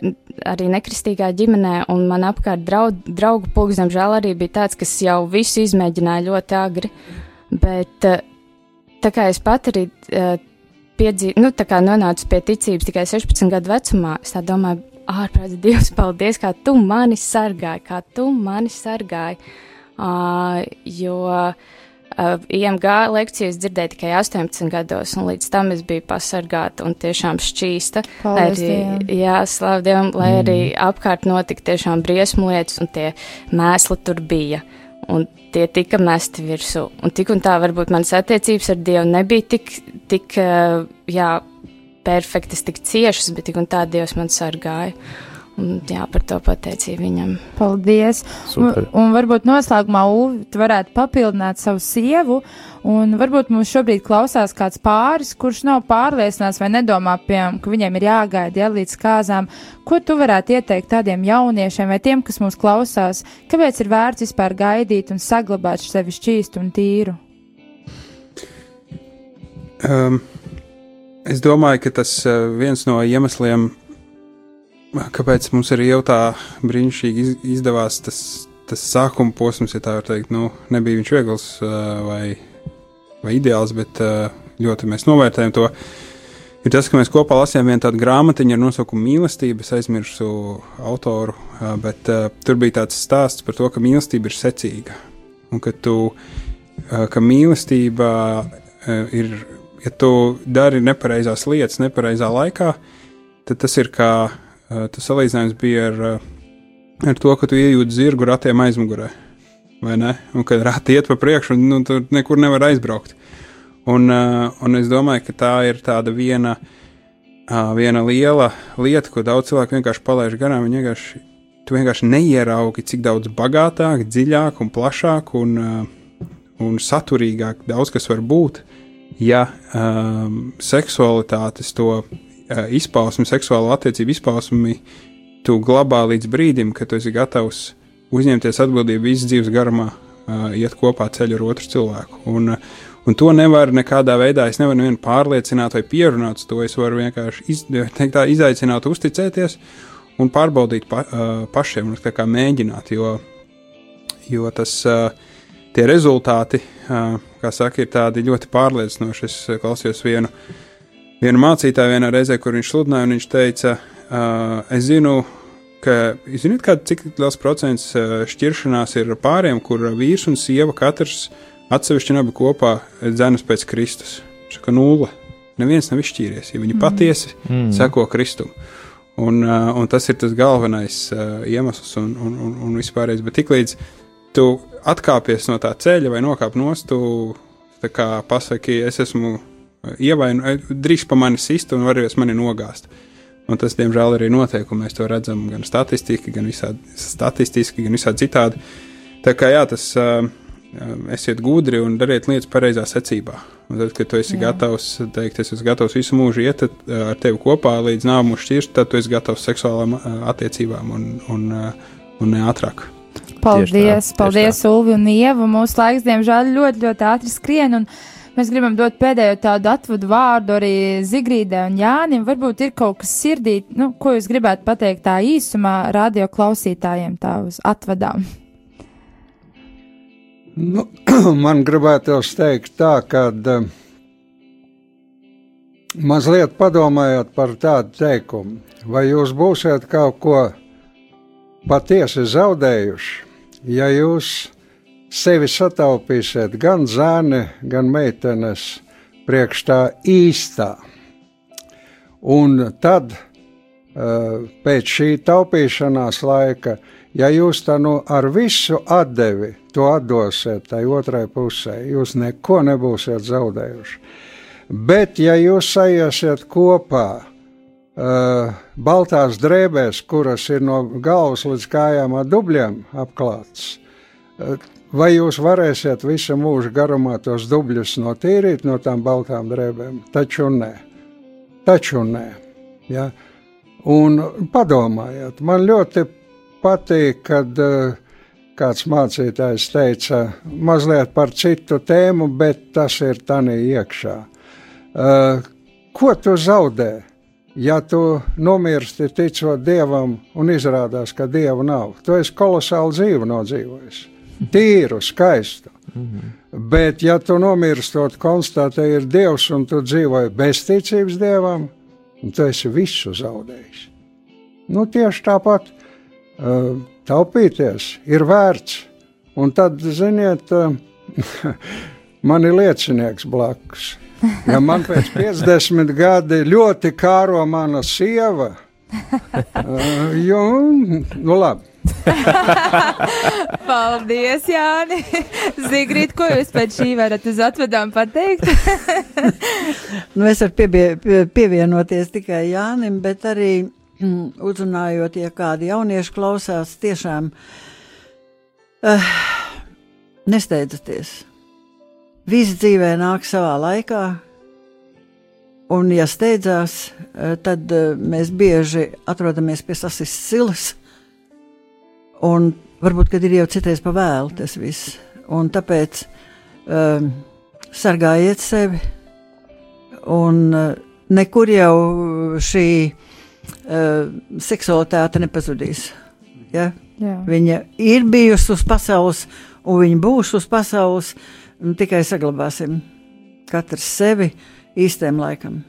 arī nekristīgā ģimenē, un man apkārt draud, draugu pulks, diemžēl, arī bija tāds, kas jau visu izmēģināja ļoti agri. Bet eh, tā kā es pat arī eh, piedzīvoju, nu, tā kā nonācu pie ticības tikai 16 gadu vecumā, es tā domāju, ārprāts Dievs, paldies, kā tu mani sargāji, kā tu mani sargāji. Uh, jo uh, Uh, IMG lekcijas dzirdēju tikai 18 gados, un līdz tam es biju pasargāta un tiešām šķīsta. Paldies, lai arī, jā, slavu Dievam, lai mm. arī apkārt notika tiešām briesmu lietas, un tie mēsli tur bija. Un tie tika mesti virsū. Un tik un tā, varbūt manas attiecības ar Dievu nebija tik, tik jā, perfektas, tik ciešas, bet tik un tā Dievs man sargāja. Un, jā, par to pateicību viņam. Paldies! Super. Un, un varbūt noslēgumā Uvi varētu papildināt savu sievu, un varbūt mums šobrīd klausās kāds pāris, kurš nav pārliecināts vai nedomā, piemēram, ka viņiem ir jāgaida ja, līdz kāzām. Ko tu varētu ieteikt tādiem jauniešiem vai tiem, kas mūs klausās, kāpēc ir vērts vispār gaidīt un saglabāt sevi šķīstu un tīru? Um, es domāju, ka tas uh, viens no iemesliem, kāpēc mums arī jau tā brīnišķīgi iz, izdevās tas, tas sākuma posms, ja tā var teikt, nu, nebija viņš viegls vai, vai ideāls, bet ļoti mēs novērtējam to. Ir tas, ka mēs kopā lasījām vienu tādu grāmatiņu ar nosaukumu Mīlestība. Es aizmirsu autoru, bet uh, tur bija tāds stāsts par to, ka mīlestība ir secīga. Un ka, tu, uh, ka mīlestība uh, ir, ja tu dari nepareizās lietas nepareizā laikā, tad tas ir kā uh, tas salīdzinājums bija ar, uh, ar to, ka tu iejūti zirgu ratiem aizmugurē. Vai ne? Un kad rati iet pa priekšu, nu, tur nekur nevar aizbraukt. Un, uh, un es domāju, ka tā ir tāda viena, viena liela lieta, ko daudz cilvēku vienkārši palaiž garām. Viņi vienkārši, tu vienkārši neieraugi, cik daudz bagātāk, dziļāk un plašāk un, un saturīgāk daudz kas var būt, ja um, seksualitātes to izpausmi, seksuālo attiecību izpausmi tu glabā līdz brīdim, kad tu esi gatavs uzņemties atbildību visas dzīves garumā, uh, iet kopā ceļu ar otru cilvēku. Un, uh, Un to nevar nekādā veidā, es nevaru nevienu pārliecināt vai pierunāt to. Es varu vienkārši iz, tā, izaicināt, uzticēties un pārbaudīt pa, uh, pašiem, un mēģināt, jo, jo tas, uh, tie rezultāti, uh, kā saka, ir tādi ļoti pārliecinoši. Es klausījos vienu, vienu mācītāju vienā reizē, kur viņš sludināja, un viņš teica, es zinu, ka, ziniet, kā, cik liels procents šķiršanās ir pāriem, kur vīrs un sieva katrs Atsevišķi abi kopā dzēnas pēc Kristus. Šaka nulle. Neviens nav izšķīries, ja viņi mm. patiesi mm. seko Kristum. Un, un tas ir tas galvenais iemesls un, un, un, un vispārējais. Bet tiklīdz tu atkāpies no tā ceļa vai nokāp nost, tu pasaki, es esmu ievainojis, drīz pa mani sist un varēs mani nogāzt. Un tas, diemžēl, arī notiek, un mēs to redzam gan statistiski, gan visādi, statistiski, gan visādi citādi. Tā kā jā, tas. Uh, esiet gudri un dariet lietas pareizā secībā. Un tad, kad tu esi Jā. gatavs teikt, es esmu gatavs visu mūžu iet ar tevi kopā līdz nāvei šķirst, tad tu esi gatavs seksuālām attiecībām un, un, un ne ātrāk. Paldies, tā, paldies, Ulvi un Ieva. Mūsu laiks, diemžēl, ļoti, ļoti ātri skrien. Un... Mēs gribam dot pēdējo tādu atvadu vārdu arī Zigrīdai un Jānim. Varbūt ir kaut kas sirdī, nu, ko jūs gribētu pateikt tā īsumā radio klausītājiem tā uz atvadām. Nu, man gribētos teikt tā, ka mazliet padomājiet par tādu teikumu. Vai jūs būsiet kaut ko patiesi zaudējuši, ja jūs sevi sataupīsiet gan zēni, gan meitenes priekš tā īstā? Un tad, uh, pēc šī taupīšanās laika, ja jūs tā nu ar visu atdevi to atdosiet tai otrai pusē, jūs neko nebūsiet zaudējuši. Bet, ja jūs sajiesiet kopā uh, baltās drēbēs, kuras ir no galvas līdz kājām ar dubļiem apklāts, uh, vai jūs varēsiet visu mūžu garumā tos dubļus notīrīt no tām baltām drēbēm? Taču nē. Taču nē. Ja? Un padomājiet, man ļoti patīk, kad uh, kāds mācītājs teica, mazliet par citu tēmu, bet tas ir tanī iekšā. Uh, ko tu zaudē? Ja tu nomirsti ticot dievam un izrādās, ka dieva nav, tu esi kolosāli dzīvu nodzīvojis. Tīru, skaistu. Bet, ja tu nomirstot, konstatē, ir dievs un tu dzīvoji bez ticības dievam, tu esi visu zaudējis. Nu, tieši tāpat uh, taupīties ir vērts. Un tad, ziniet, man ir liecinieks blakus. Ja man pēc 50 gadi ļoti kāro mana sieva, jo, nu labi. Paldies, Jāni! Zigrīt, ko jūs pēc šī varat uz atvedām pateikt? nu, es varu piebie, pievienoties tikai Jānim, bet arī mm, uzrunājot, ja kādi jaunieši klausās, tiešām uh, nesteidzieties. Visi dzīvē nāk savā laikā, un, ja steidzās, uh, tad uh, mēs bieži atrodamies pie sasistas silas, un varbūt, kad ir jau citreiz pa vēlu tas viss. Un tāpēc uh, sargājiet sevi, un uh, nekur jau šī uh, seksualitāte nepazudīs. Ja? Jā. Viņa ir bijusi uz pasaules, un viņa būs uz pasaules. Tikai saglabāsim katrs sevi īstajam laikam.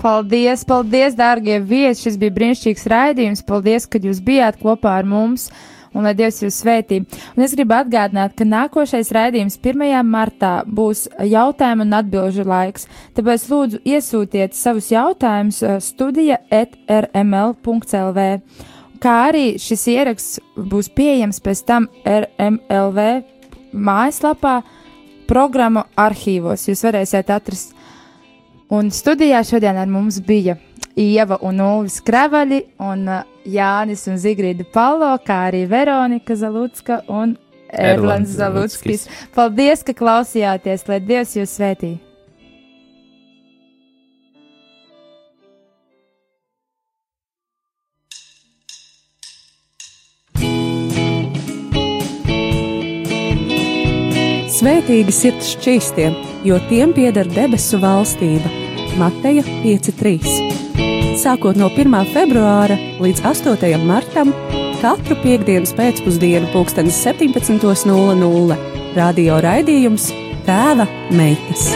Paldies, paldies, dārgie viesi! Šis bija brīnišķīgs raidījums. Paldies, ka jūs bijāt kopā ar mums! Un lai Dievs jūs svētī. Un es gribu atgādināt, ka nākošais raidījums 1. martā būs jautājumu un atbilžu laiks. Tāpēc lūdzu iesūtiet savus jautājumus studija etrml.lv. Kā arī šis ieraksts būs pieejams pēc tam RMLV mājaslapā, programmu arhīvos. Jūs varēsiet atrast. Un studijā šodien ar mums bija Ieva un Ulvis Kravaļi un uh, Jānis un Zigrīda Palo, kā arī Veronika Zalutska un Erlands Zalutskis. Paldies, ka klausījāties, lai Dievs jūs svētī! Svētīgi sirds šķīstiem, jo tiem pieder debesu valstība. Mateja 5.3. Sākot no 1. februāra līdz 8. martam, katru piekdienas pēcpusdienu, 17.00 radio raidījums Tēva meitas.